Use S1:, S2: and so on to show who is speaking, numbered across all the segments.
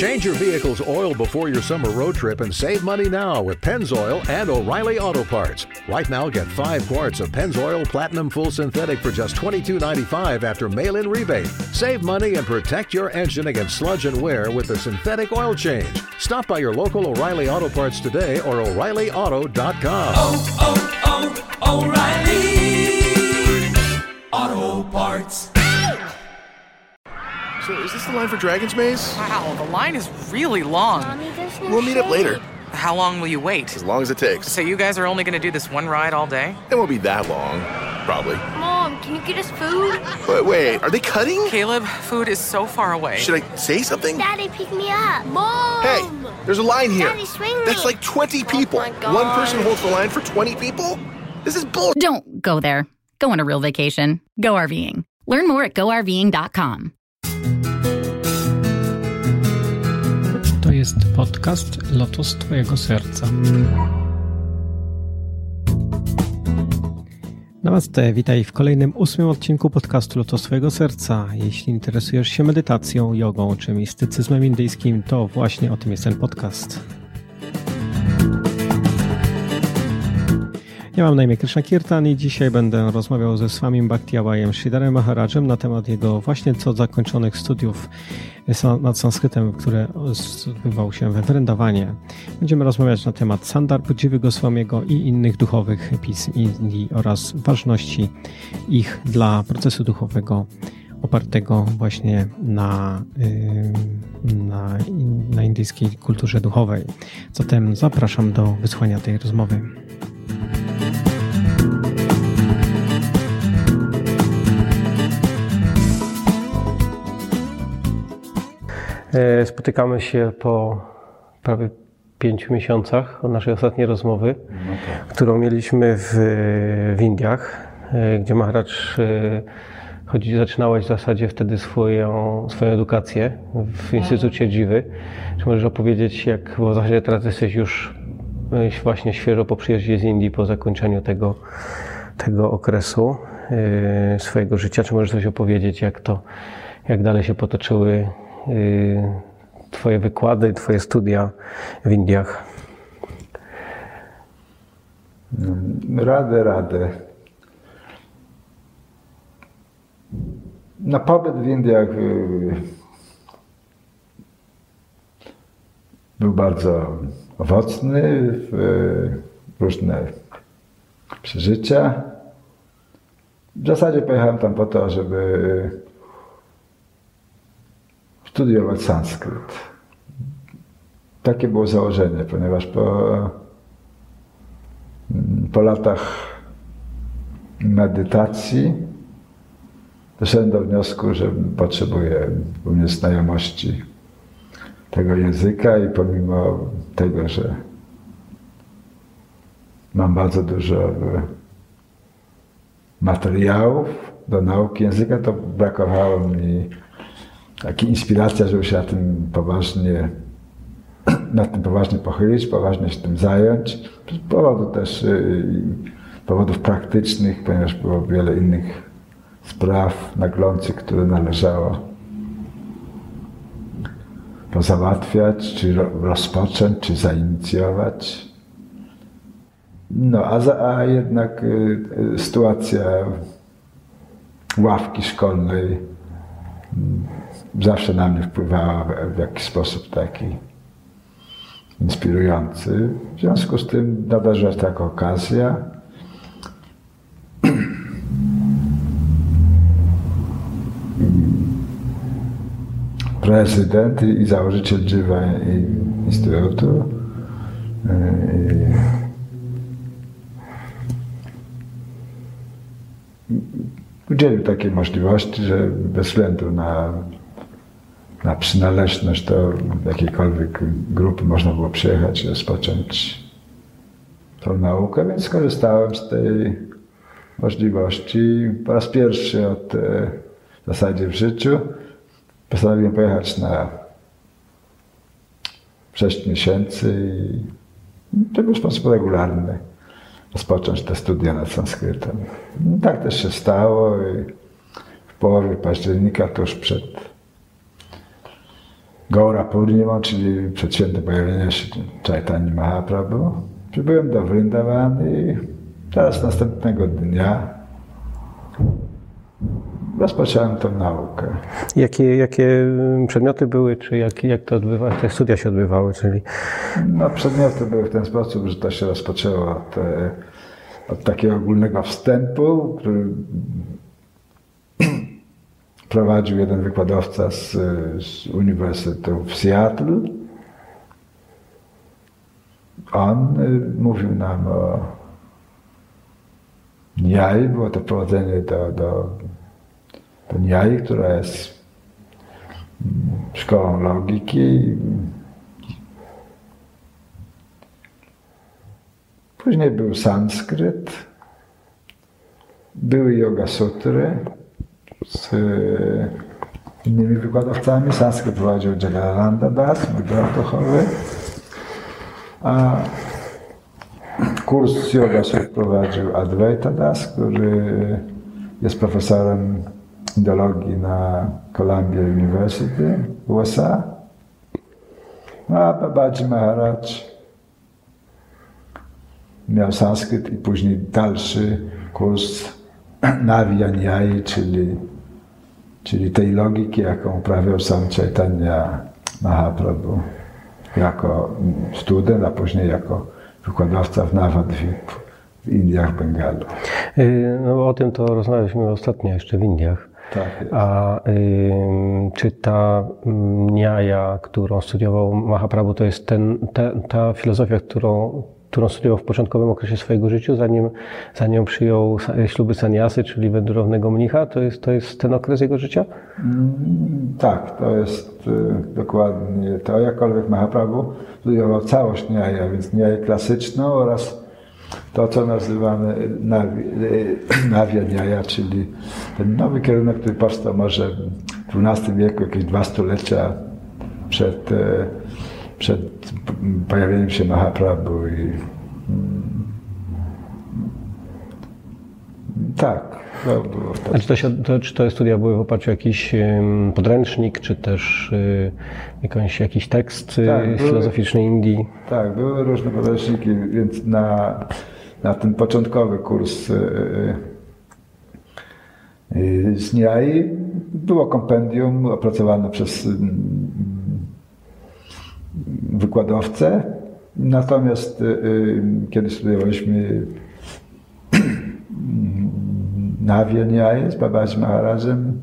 S1: Change your vehicle's oil before your summer road trip and save money now with Pennzoil and O'Reilly Auto Parts. Right now, get five quarts of Pennzoil Platinum Full Synthetic for just $22.95 after mail in rebate. Save money and protect your engine against sludge and wear with the synthetic oil change. Stop by your local O'Reilly Auto Parts today or O'ReillyAuto.com.
S2: Oh, oh, oh, O'Reilly Auto Parts.
S3: So, is this the line for Dragon's Maze?
S4: Wow, the line is really long.
S5: Mommy, no
S3: We'll meet up later,
S4: How long will you wait?
S3: as long as it takes.
S4: So you guys are only gonna do this one ride all day?
S3: It won't be that long, probably.
S5: Mom, can you get us food?
S3: But wait, are they cutting?
S4: Caleb, food is so far away.
S3: Should I say something?
S5: Daddy, pick me up. Mom!
S3: Hey, there's a line here.
S5: Daddy, swing me.
S3: That's like 20 people.
S5: my God.
S3: One person holds the line for 20 people? This is bull.
S6: Don't go there. Go on a real vacation. Go RVing. Learn more at GoRVing.com.
S7: To jest podcast Lotos Twojego Serca. Namaste, witaj w kolejnym ósmym odcinku podcastu Lotos Twojego Serca. Jeśli interesujesz się medytacją, jogą czy mistycyzmem indyjskim, to właśnie o tym jest ten podcast. Ja mam na imię Krishna Kirtan i dzisiaj będę rozmawiał ze Swamim Bhaktiawajem Sridarem Maharajem na temat jego właśnie co zakończonych studiów nad sanskrytem, które odbywał się we Wrendawanie. Będziemy rozmawiać na temat Sandar Podziwy Goswamiego i innych duchowych pism Indii oraz ważności ich dla procesu duchowego opartego właśnie na, yy, na, na indyjskiej kulturze duchowej. Zatem zapraszam do wysłuchania tej rozmowy. Spotykamy się po prawie pięciu miesiącach od naszej ostatniej rozmowy, którą mieliśmy w, w Indiach, e, gdzie Maharaj e, chodzi, zaczynałeś w zasadzie wtedy swoją, swoją edukację w Instytucie Dziwy. Czy możesz opowiedzieć, jak, bo w zasadzie teraz jesteś już e, właśnie świeżo po przyjeździe z Indii, po zakończeniu tego, tego okresu e, swojego życia. Czy możesz coś opowiedzieć, jak to, jak dalej się potoczyły Twoje wykłady, Twoje studia w Indiach?
S8: Radę, radę. Na pobyt w Indiach y, był bardzo owocny, w, y, różne przeżycia. W zasadzie pojechałem tam po to, żeby studiować sanskryt. Takie było założenie, ponieważ po, mm, po latach medytacji doszedłem do wniosku, że potrzebuję również znajomości tego języka i pomimo tego, że mam bardzo dużo e, materiałów do nauki języka, to brakowało mi takiej inspiracja, żeby się na tym poważnie, nad tym poważnie pochylić, poważnie się tym zająć. Z powodu też y, powodów praktycznych, ponieważ było wiele innych spraw naglących, które należało pozałatwiać, czy ro- rozpocząć, czy zainicjować. No, a, za, a jednak y, y, sytuacja ławki szkolnej zawsze na mnie wpływała w, jakiś sposób taki inspirujący. W związku z tym nadarzyła się taka okazja. Prezydent i założyciel Dziwa Instytutu udzielił takiej możliwości, że bez względu na, na przynależność do jakiejkolwiek grupy można było przyjechać rozpocząć tą naukę, więc skorzystałem z tej możliwości. Po raz pierwszy od e, w zasadzie w życiu postanowiłem pojechać na 6 miesięcy i to był sposób regularny rozpocząć te studia nad sanskrytem. No, tak też się stało i w połowie października, tuż przed Gaura Purnima, czyli przed świętem pojawienia się Chaitanya Mahaprabhu. Przybyłem do Vrindavan i teraz następnego dnia rozpocząłem tę naukę.
S7: Jakie, jakie przedmioty były, czy jak, jak to odbywa, te studia się odbywały, czyli
S8: No, przedmioty były w ten sposób, że to się rozpoczęło od, e, od takiego ogólnego wstępu, który prowadził jeden wykładowca z, z Uniwersytetu w Seattle. On y, mówił nam o Niai, było to prowadzenie do, do, do Niai, która jest mm, szkołą logiki. Później był sanskryt, były yoga sutry z e, innymi wykładowcami. Sanskryt prowadził Jagadananda Das, mój brat duchowy, a kurs yoga prowadził Advaita Das, który jest profesorem indologii na Columbia University USA. A Babaji Maharaj miał sanskryt i później dalszy kurs Navianyai, czyli, czyli tej logiki, jaką uprawiał sam Chaitanya Mahaprabhu jako student, a później jako wykładowca w Navadvip w Indiach, Bengalu.
S7: y, no, o tym to rozmawialiśmy ostatnio jeszcze w Indiach.
S8: Tak.
S7: A y, czy ta niaja, którą studiował Mahaprabhu, to jest ten, ta, ta filozofia, którą, którą studiował w początkowym okresie swojego życia, zanim, zanim przyjął śluby saniasy, czyli wędrownego mnicha? To jest, to jest ten okres jego życia?
S8: Mm, Tak, to jest y, dokładnie to. Jakkolwiek Mahaprabhu studiował całość niaja, więc niaję klasyczną oraz to, co nazywamy nawi, y, nawia niaja, czyli ten nowy kierunek, który powstał może w XII wieku, jakieś dwa stulecia przed, y, przed pojawieniem się Mahaprabhu. I, mm, tak, wtedy.
S7: A czy to, się, to, czy te studia były w oparciu o jakiś podręcznik, czy też y, jakąś, jakiś tekst y,
S8: Tak, były-
S7: filozoficzny Indii?
S8: Tak, były różne podręczniki, więc na, na ten początkowy kurs y, y, z Niai było kompendium opracowane przez mm, wykładowcę. Natomiast y, y, kiedy studiowaliśmy Nawie Niai z Babaji Maharajem,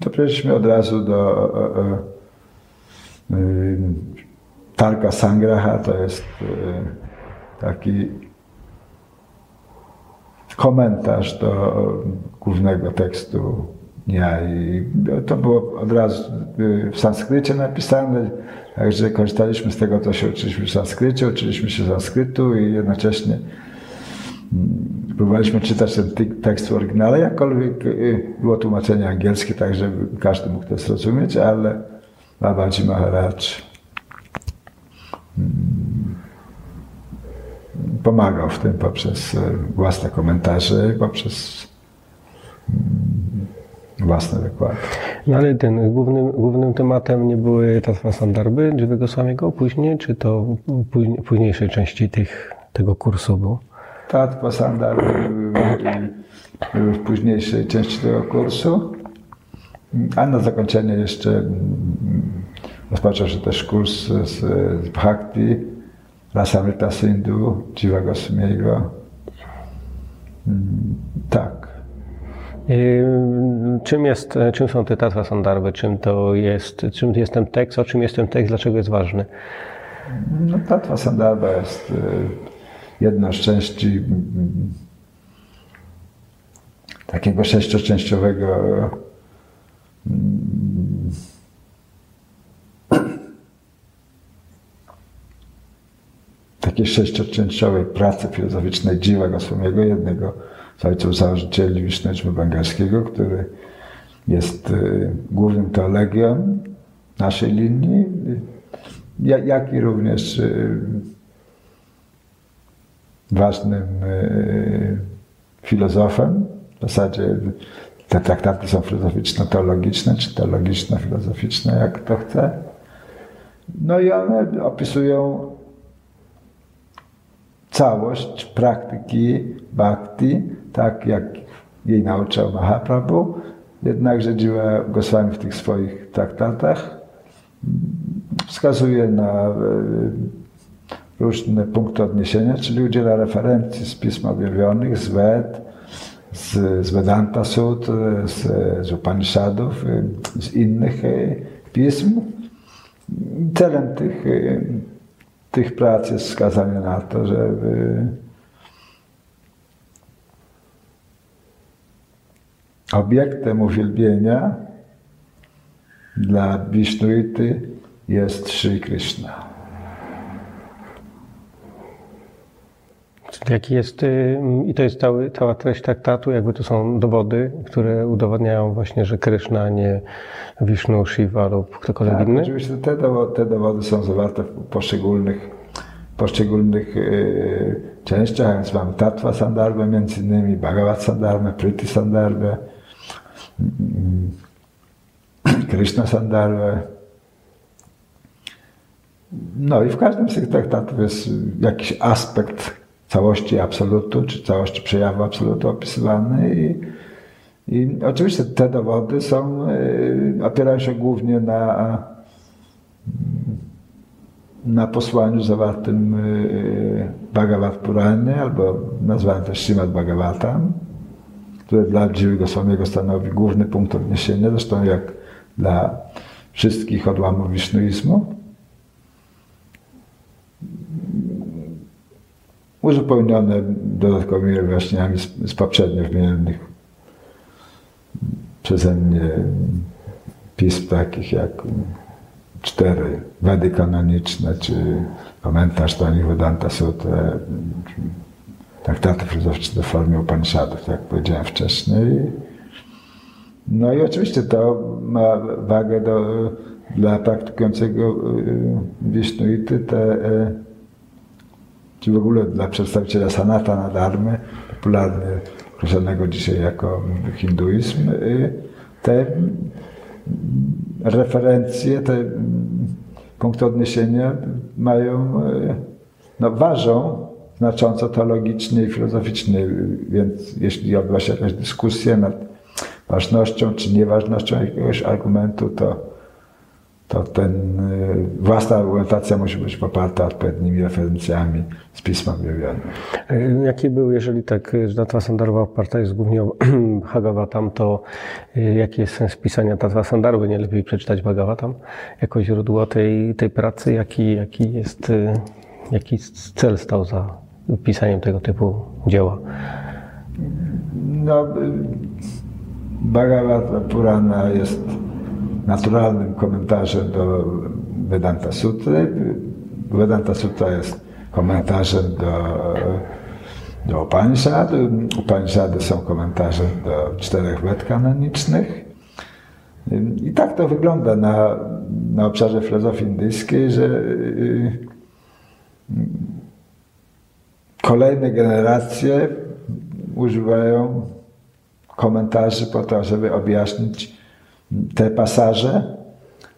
S8: to przeszliśmy od razu do y, Tarka Sangraha, to jest taki komentarz do głównego tekstu dnia i to było od razu y, w sanskrycie napisane, także korzystaliśmy z tego, co się uczyliśmy w sanskrycie, uczyliśmy się sanskrytu i jednocześnie mm, próbowaliśmy czytać ten tekst w oryginale, jakkolwiek y, było tłumaczenie angielskie, tak żeby każdy mógł to zrozumieć, ale Babaji Maharaj pomagał w tym poprzez e, własne komentarze poprzez mm, własne wykłady.
S7: No ale ten głównym, głównym tematem nie były Tattva Sandarbhy Drzwi Goswamiego później, czy to później, późniejszej części tych, tego kursu było?
S8: Tatwa Sandal były, w późniejszej części tego kursu, a na zakończenie jeszcze rozpoczął się też kurs z, z Bhakti Rasamrita Sindhu Jiva Goswamiego. Mm, Tak.
S7: Czym, jest, czym są te Tattva Sandarbhy? Czym to jest? Czym jest ten tekst? O czym jest ten tekst? Dlaczego jest ważny?
S8: No, Tatwa Sandarbha jest y, jedną z części mm, takiego sześcioczęściowego mm, takiej sześcioczęściowej pracy filozoficznej Dziwa Goswamiego, jednego z ojców założycieli Bengalskiego, który jest y, głównym teologiem naszej linii, ja- jak i również y, ważnym y, filozofem. W zasadzie te traktaty są filozoficzno-teologiczne, czy teologiczno-filozoficzne, jak kto chce. No i one opisują całość praktyki bhakti, tak jak jej nauczał Mahaprabhu. Jednakże Dziwa Goswami w tych swoich traktatach wskazuje na e, różne punkty odniesienia, czyli udziela referencji z pism objawionych, z Ved, z, z Vedanta Sut, z, z Upanishadów, e, z innych e, pism. Celem tych, tych prac jest wskazanie na to, żeby obiektem uwielbienia dla Vishnuity jest Sri Krishna.
S7: Jaki jest, y, i to jest cały, cała treść traktatu, jakby to są dowody, które udowadniają właśnie, że Krishna, a nie Vishnu, Shiva lub ktokolwiek
S8: Tak,
S7: inny?
S8: oczywiście te dowody, te dowody są zawarte w poszczególnych, poszczególnych yy, częściach, więc mamy Tattva Sandarbę między innymi, Sandarbę, Priti Sandarbę, mm, Krishna Sandarbę. No i w każdym z tych traktatów jest jakiś aspekt całości absolutu, czy całości przejawu absolutu opisywany i, i oczywiście te dowody są, y, opierają się głównie na, na posłaniu zawartym y, Bhagavad Puranie, albo nazwanym też Srimad Bhagavatam, które dla Dziwy Goswamiego stanowi główny punkt odniesienia, zresztą jak dla wszystkich odłamów wisznuizmu. Uzupełnione dodatkowymi wyjaśnieniami z, z poprzednio wymienionych przeze mnie pism takich jak cztery Wedy kanoniczne, czy komentarz do nich Vedanta Sutra, traktaty filozoficzne w formie Upanishadów, tak jak powiedziałem wcześniej. No i oczywiście to ma wagę do, dla praktykującego Wisznuity, te, czy w ogóle dla przedstawiciela Sanatana Dharmy, popularnie określonego dzisiaj jako hinduizm, te referencje, te punkty odniesienia mają, no ważą znacząco teologicznie i filozoficznie, więc jeśli odbywa się jakaś dyskusja nad ważnością czy nieważnością jakiegoś argumentu, to, to ten, własna argumentacja musi być poparta odpowiednimi referencjami z pisma objawionych.
S7: Jaki był, jeżeli tak, że Tatwa Sandarwa oparta jest głównie o Bhagavatam, to jaki jest sens pisania Tatwa Sandarwy? Nie lepiej przeczytać Bhagavatam jako źródło tej, tej pracy? Jaki, jaki jest, jaki cel stał za pisaniem tego typu dzieła?
S8: No, Bhagavad Purana jest naturalnym komentarzem do Vedanta Sutry. Vedanta Sutra jest komentarzem do, do Upanishad. Upanishady są komentarzem do czterech wed kanonicznych. I tak to wygląda na, na obszarze filozofii indyjskiej, że kolejne generacje używają komentarzy po to, żeby objaśnić te pasaże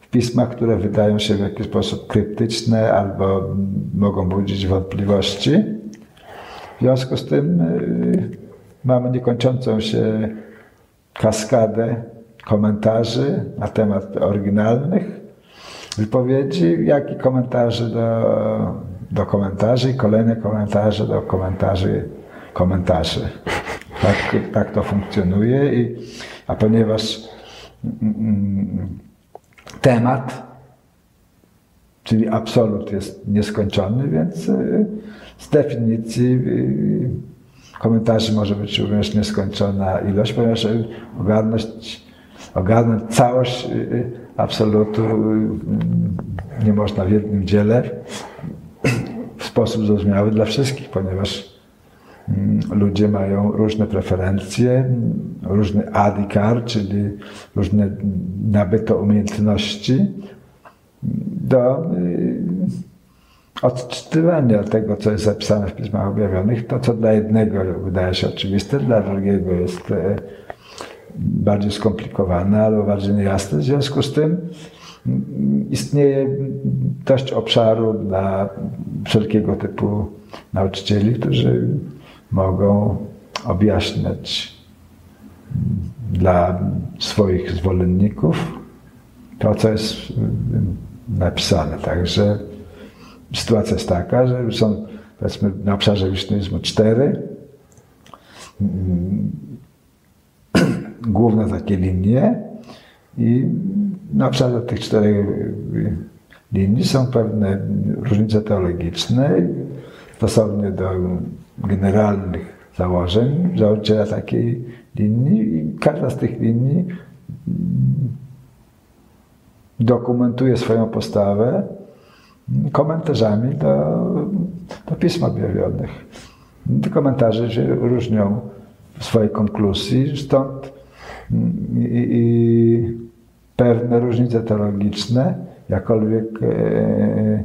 S8: w pismach, które wydają się w jakiś sposób kryptyczne albo mogą budzić wątpliwości. W związku z tym y, mamy niekończącą się kaskadę komentarzy na temat oryginalnych wypowiedzi, jak i komentarzy do, do komentarzy i kolejne komentarze do komentarzy komentarzy. Tak, tak to funkcjonuje. I, a ponieważ temat, czyli absolut jest nieskończony, więc z definicji komentarzy może być również nieskończona ilość, ponieważ ogarnąć, ogarnąć całość absolutu nie można w jednym dziele sposób zrozumiały dla wszystkich, ponieważ ludzie mają różne preferencje, różny adikar, czyli różne nabyte umiejętności do odczytywania tego, co jest zapisane w pismach objawionych. To, co dla jednego wydaje się oczywiste, dla drugiego jest bardziej skomplikowane albo bardziej niejasne. W związku z tym mm, istnieje dość obszaru dla wszelkiego typu nauczycieli, którzy mogą objaśniać dla swoich zwolenników to, co jest napisane. Także sytuacja jest taka, że są powiedzmy na obszarze wisznyzmu cztery mm, główne takie linie i na obszarze tych czterech linii są pewne różnice teologiczne stosownie do generalnych założeń założyciela takiej linii i każda z tych linii dokumentuje swoją postawę komentarzami do, do pism objawionych. Te komentarze się różnią w swojej konkluzji, stąd i, i pewne różnice teologiczne, jakkolwiek e,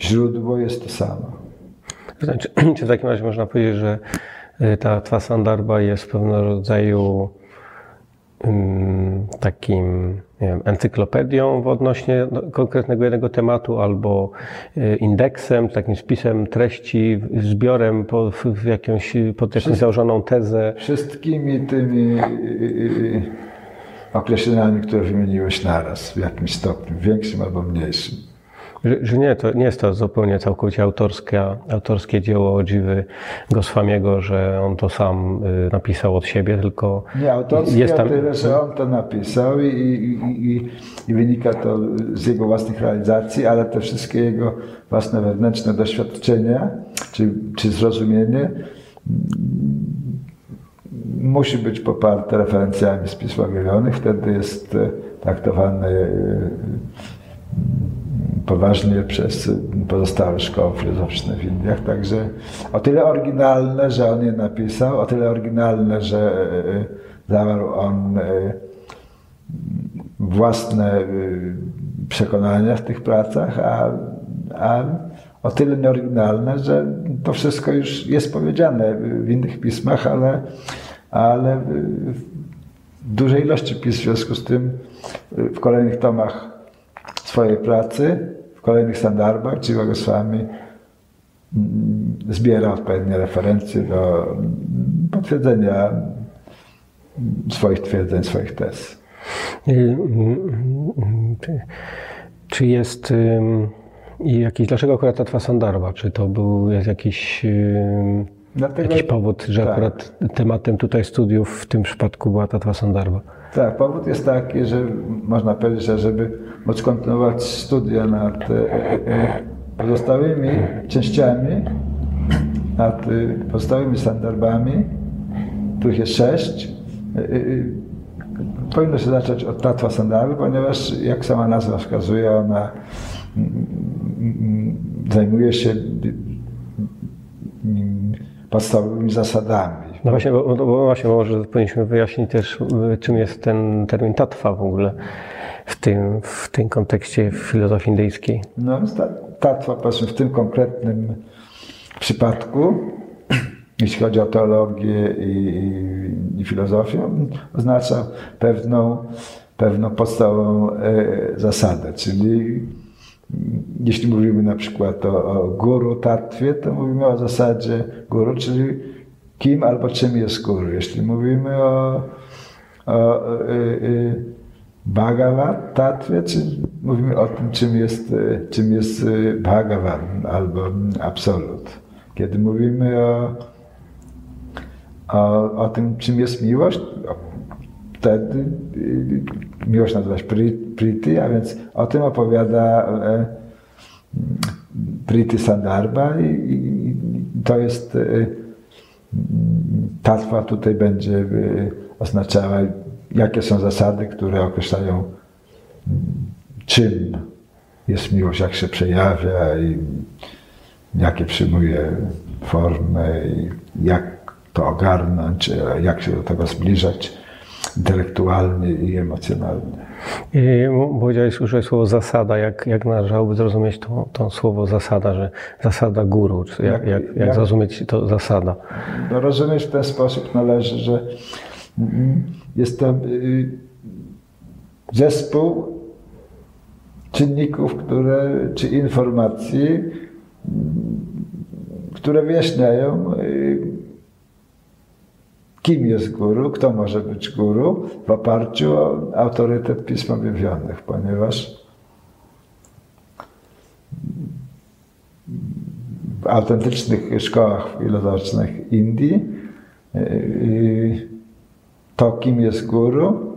S8: źródło jest to samo.
S7: Znaczy, czy w takim razie można powiedzieć, że y, ta Twa Sandarba jest pewnego rodzaju takim wiem, encyklopedią w odnośnie konkretnego jednego tematu, albo y, indeksem, takim spisem treści, zbiorem po, w jakąś, pod jakąś założoną tezę?
S8: Wszystkimi tymi y, określeniami, które wymieniłeś naraz w jakimś stopniu, większym albo mniejszym.
S7: Że, że, nie, to nie jest to zupełnie całkowicie autorskie, autorskie dzieło Dziwy Goswamiego, że on to sam y, napisał od siebie, tylko
S8: Nie, autorskie jest tam... tyle, że on to napisał i, i, i, i, wynika to z jego własnych realizacji, ale te wszystkie jego własne wewnętrzne doświadczenia czy, czy zrozumienie mm, musi być poparte referencjami z pism objawionych, wtedy jest e, traktowany e, poważnie przez pozostałe szkoły filozoficzne w Indiach. Także o tyle oryginalne, że on je napisał, o tyle oryginalne, że e, zawarł on e, własne e, przekonania w tych pracach, a, a o tyle nieoryginalne, że to wszystko już jest powiedziane w innych pismach, ale, ale w dużej ilości pism, w związku z tym w kolejnych tomach swojej pracy kolejnych standardach Jiva Goswami mm, zbiera odpowiednie referencje do mm, potwierdzenia mm, swoich twierdzeń, swoich tez.
S7: Czy jest jakiś, dlaczego akurat ta Twa Sandarba? Czy to był jakiś, Dlatego, jakiś powód, że tak. akurat tematem tutaj studiów w tym przypadku była ta Twa Sandarba?
S8: Tak, powód jest taki, że można powiedzieć, że żeby móc kontynuować studia nad e, e, pozostałymi częściami, nad e, pozostałymi standardami, których jest sześć, powinno się zacząć od Tatwa Sandarby, ponieważ jak sama nazwa wskazuje, ona mm, mm, zajmuje się mm, podstawowymi zasadami
S7: no właśnie, bo, bo właśnie, może powinniśmy wyjaśnić też, czym jest ten termin tatwa w ogóle w tym, w tym kontekście w filozofii indyjskiej.
S8: No, tatwa powiedzmy w tym konkretnym przypadku, jeśli chodzi o teologię i, i, filozofię, oznacza pewną, pewną podstawową e, zasadę, czyli jeśli mówimy na przykład o, o guru tatwie, to mówimy o zasadzie guru, czyli kim albo czym jest guru. Jeśli mówimy o, o y, Bhagavat Tatwie, czy mówimy o tym, czym jest, y, czym jest Bhagavan albo Absolut. Kiedy mówimy o, o, o tym, czym jest miłość, wtedy miłość nazywa się Priti, a więc o tym opowiada e, Priti Sandarbha i, i to jest Tatwa tutaj będzie y, oznaczała, jakie są zasady, które określają, mm, czym jest miłość, jak się przejawia i jakie przyjmuje formy jak to ogarnąć, jak się do tego zbliżać. Intelektualnie i emocjonalnie.
S7: I powiedziałeś, użyłeś słowo zasada. Jak, jak należałoby zrozumieć to, to słowo zasada, że zasada guru? Czy jak, jak, jak
S8: Jak-
S7: zrozumieć to zasada?
S8: No rozumieć w ten sposób należy, że jest to y, zespół czynników, które, czy informacji, które wyjaśniają, y, kim jest guru, kto może być guru, w oparciu o autorytet pism objawionych, ponieważ w autentycznych szkołach filozoficznych Indii yy, to, kim jest guru,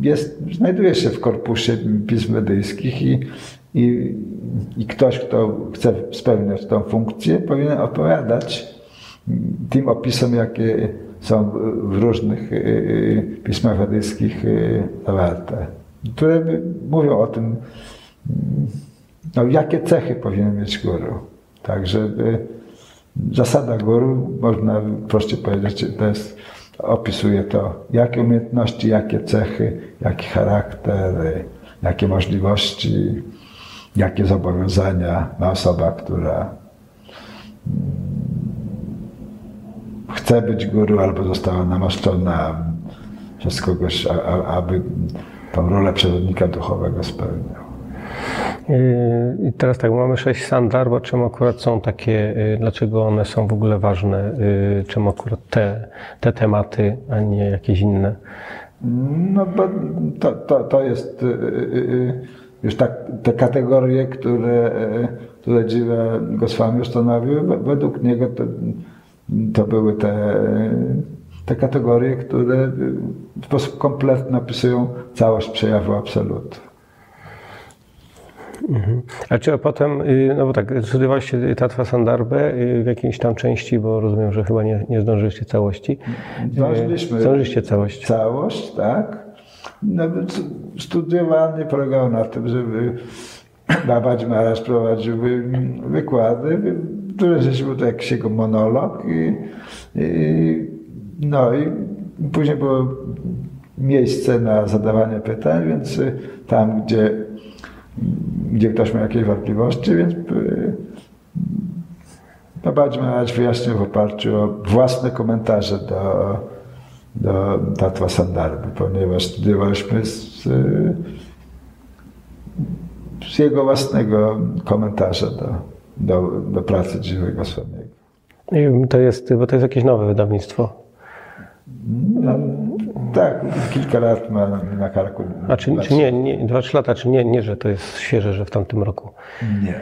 S8: jest, znajduje się w korpusie pism medyjskich i, i, i ktoś, kto chce spełniać tą funkcję, powinien odpowiadać tym opisom, jakie są w różnych yy, pismach medyjskich yy, zawarte, które mówią o tym, no, jakie cechy powinien mieć guru. Tak, żeby zasada guru, można prościej powiedzieć, to jest, opisuje to, jakie umiejętności, jakie cechy, jaki charakter, jakie możliwości, jakie zobowiązania ma osoba, która chce być guru albo została namaszczona przez kogoś, a, a, aby tą rolę przewodnika duchowego spełniał.
S7: Yy, I teraz tak, mamy sześć sandar, bo czemu akurat są takie, yy, dlaczego one są w ogóle ważne, yy, czemu akurat te, te tematy, a nie jakieś inne?
S8: No bo to, to, to jest już tak, te kategorie, które, które Dziwa Goswami ustanowił, we- według niego to, to były te, te kategorie, które w sposób kompletny opisują całość przejawu absolutu.
S7: A czy potem, yy, no bo tak, studiowaliście Tatwa Sandarbę yy, w jakiejś tam części, bo rozumiem, że chyba nie, nie zdążyliście całości.
S8: Zdążyliśmy.
S7: Yy, Zdążyliście całość.
S8: Całość, tak. No, więc studiowanie polegało na tym, żeby Babadź Maharaj prowadził wy- wykłady, które żeśmy to jakiś jego monolog i, i, no i później było miejsce na zadawanie pytań, więc y, tam, gdzie, gdzie ktoś miał jakieś wątpliwości, więc y, Babadź Maharaj wyjaśnił w oparciu o własne komentarze do, do Tatwa Sandarby, ponieważ studiowaliśmy z, z jego własnego komentarza do, do, do pracy Dziwego Swamiego.
S7: Yy, To jest, bo to jest jakieś nowe wydawnictwo.
S8: No, tak, kilka lat ma na, na karku.
S7: A czy, czy nie, nie, dwa, trzy lata, czy nie, nie, że to jest świeże, że w tamtym roku.
S8: Nie.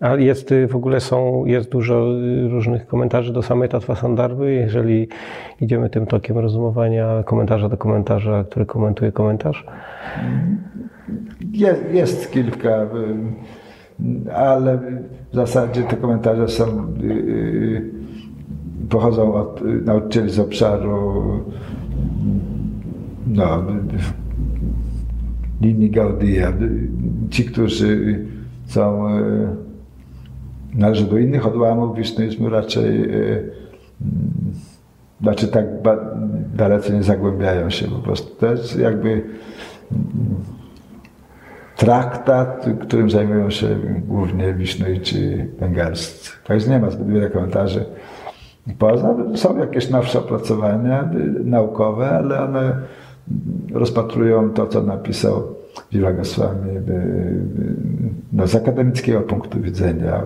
S7: A jest y, w ogóle są, jest dużo y, różnych komentarzy do samej Tatwa Sandarby. Jeżeli idziemy tym tokiem rozumowania komentarza do komentarza, który komentuje komentarz.
S8: Jest, jest kilka, y, ale w zasadzie te komentarze są, y, y, pochodzą od nauczycieli z obszaru no, linii Gaudia. Ci, którzy są, y, należą do innych odłamów wisnuizmu raczej znaczy tak dalece nie zagłębiają się po prostu. To jest jakby traktat, którym zajmują się głównie Wisznuici bengalscy. Także nie ma zbyt wiele komentarzy. Poza są jakieś nowsze opracowania naukowe, ale one rozpatrują to, co napisał Dziwa Goswami y, no, z akademickiego punktu widzenia.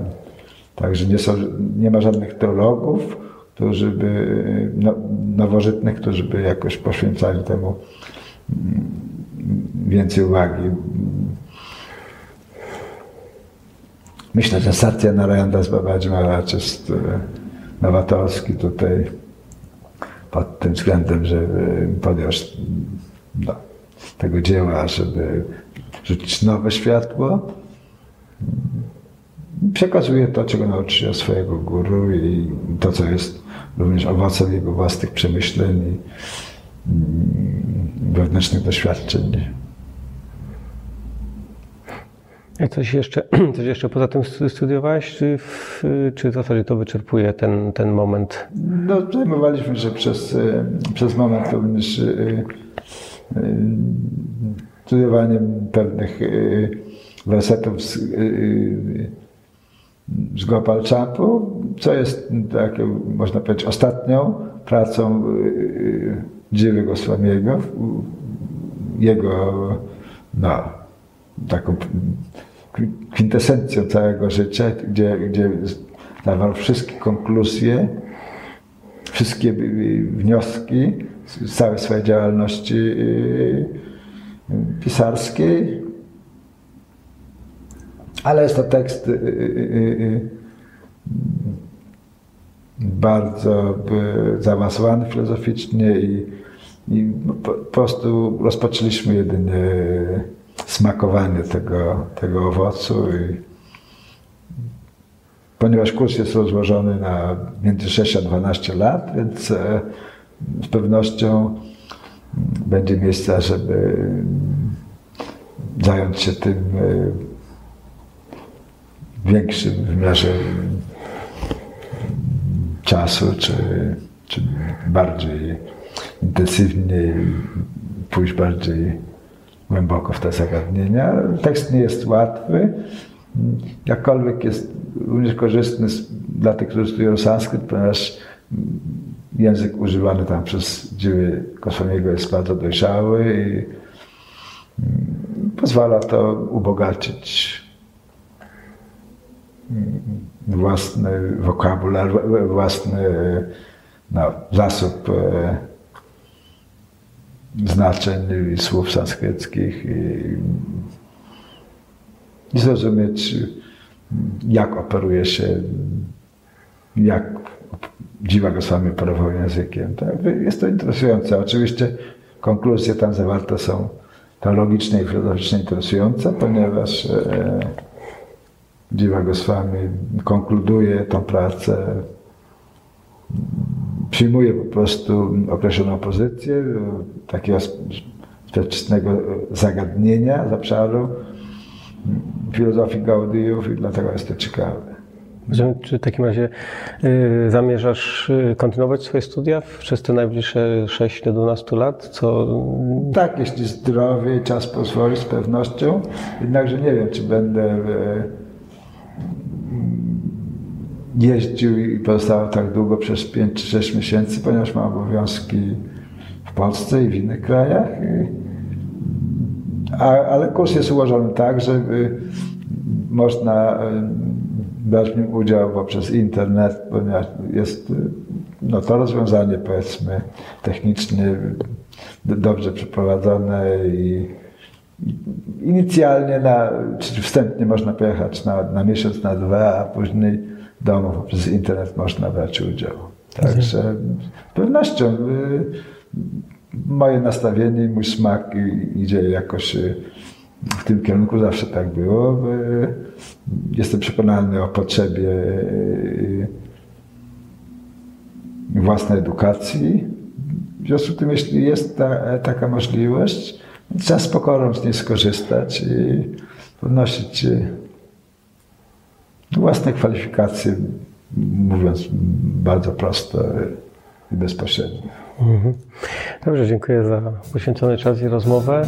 S8: Także nie, są, nie ma żadnych teologów, którzy by, no, nowożytnych, którzy by jakoś poświęcali temu mm, więcej uwagi. Myślę, że Satya Narayana z Babaji Maharaj jest e, nowatorski tutaj pod tym względem, że podjął no, tego dzieła, żeby rzucić nowe światło. Przekazuje to, czego nauczył się swojego guru i to, co jest również owocem jego własnych przemyśleń i mm, wewnętrznych doświadczeń.
S7: Coś jeszcze, coś jeszcze poza tym stu- studiowałeś, czy, w, czy w zasadzie to wyczerpuje ten, ten moment?
S8: No, zajmowaliśmy się przez, e, przez moment również e, e, studiowaniem pewnych wersetów z, z Gopal-Champu, co jest taką, można powiedzieć, ostatnią pracą Dziewy Goswamiego, jego no, taką kwintesencją całego życia, gdzie, gdzie dawał wszystkie konkluzje, wszystkie wnioski z całej swojej działalności y, pisarskiej. Ale jest to tekst y, y, bardzo zaawansowany filozoficznie i, i po prostu rozpoczęliśmy jedynie smakowanie tego, tego owocu. I, ponieważ kurs jest rozłożony na między 6 a 12 lat, więc e, z pewnością będzie miejsce, żeby zająć się tym e, większym wymiarze czasu, czy, czy bardziej intensywnie pójść bardziej głęboko w te zagadnienia. Tekst nie jest łatwy, jakkolwiek jest również korzystny dla tych, którzy studiują sanskryt, ponieważ język używany tam przez dzieły Goswamiego jest bardzo dojrzały i mm, pozwala to ubogacić mm, własny wokabular, własny no, zasób e, znaczeń słów sanskryckich i, i zrozumieć, jak operuje się, jak Dziwa Goswami operował językiem. Tak? Jest to interesujące. Oczywiście konkluzje tam zawarte są teologiczne i filozoficznie interesujące, ponieważ e, Dziwa Goswami konkluduje tą pracę przyjmuje po prostu określoną pozycję takiego sprzecznego zagadnienia z obszaru filozofii Gaudijów i dlatego jest to ciekawe.
S7: Czy w takim razie y, zamierzasz kontynuować swoje studia przez te najbliższe 6-12 lat? Co,
S8: Tak, jeśli zdrowie i czas pozwoli z pewnością, jednakże nie wiem, czy będę e, jeździł i pozostawał tak długo przez 5 czy 6 miesięcy, ponieważ mam obowiązki w Polsce i w innych krajach. A, ale kurs jest ułożony tak, żeby można e, brać w nim udział poprzez internet, ponieważ jest e, no, to rozwiązanie, powiedzmy, technicznie dobrze przeprowadzone i inicjalnie, na, wstępnie można pojechać na, na miesiąc, na dwa, a później domu poprzez internet można brać udział. Także z pewnością y, moje nastawienie mój smak idzie jakoś y, w tym kierunku, zawsze tak było. Y, Jestem przekonany o potrzebie własnej edukacji. W związku z tym, jeśli jest ta, taka możliwość, trzeba z pokorą z niej skorzystać i podnosić własne kwalifikacje, mówiąc bardzo prosto i bezpośrednio.
S7: Mhm. Dobrze, dziękuję za poświęcony czas i rozmowę.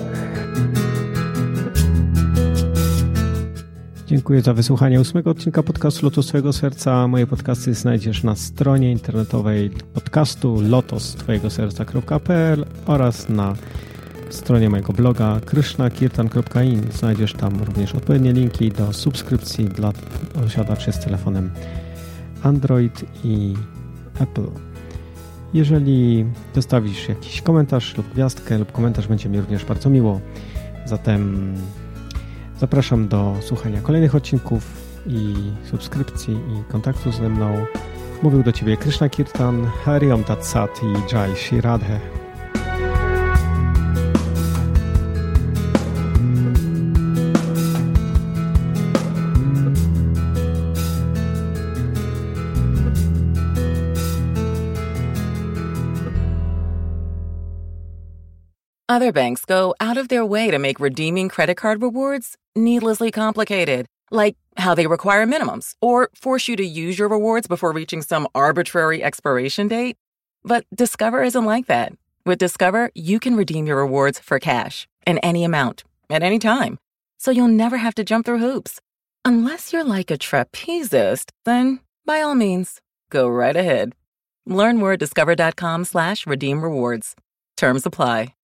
S7: Dziękuję za wysłuchanie ósmego odcinka podcastu Lotos Twojego Serca. Moje podcasty znajdziesz na stronie internetowej podcastu lotostwojegoserca.pl oraz na stronie mojego bloga krishnakirtan.in. Znajdziesz tam również odpowiednie linki do subskrypcji dla posiadaczy z telefonem Android i Apple. Jeżeli zostawisz jakiś komentarz lub gwiazdkę lub komentarz, będzie mi również bardzo miło. Zatem zapraszam do słuchania kolejnych odcinków i subskrypcji i kontaktu ze mną. Mówił do Ciebie Krishna Kirtan, Hariom Tat Sat i Jai Shri
S9: Other banks go out of their way to make redeeming credit card rewards needlessly complicated, like how they require minimums or force you to use your rewards before reaching some arbitrary expiration date. But Discover isn't like that. With Discover, you can redeem your rewards for cash in any amount at any time. So you'll never have to jump through hoops. Unless you're like a trapezist, then by all means, go right ahead. Learn more at discover.com slash redeem rewards. Terms apply.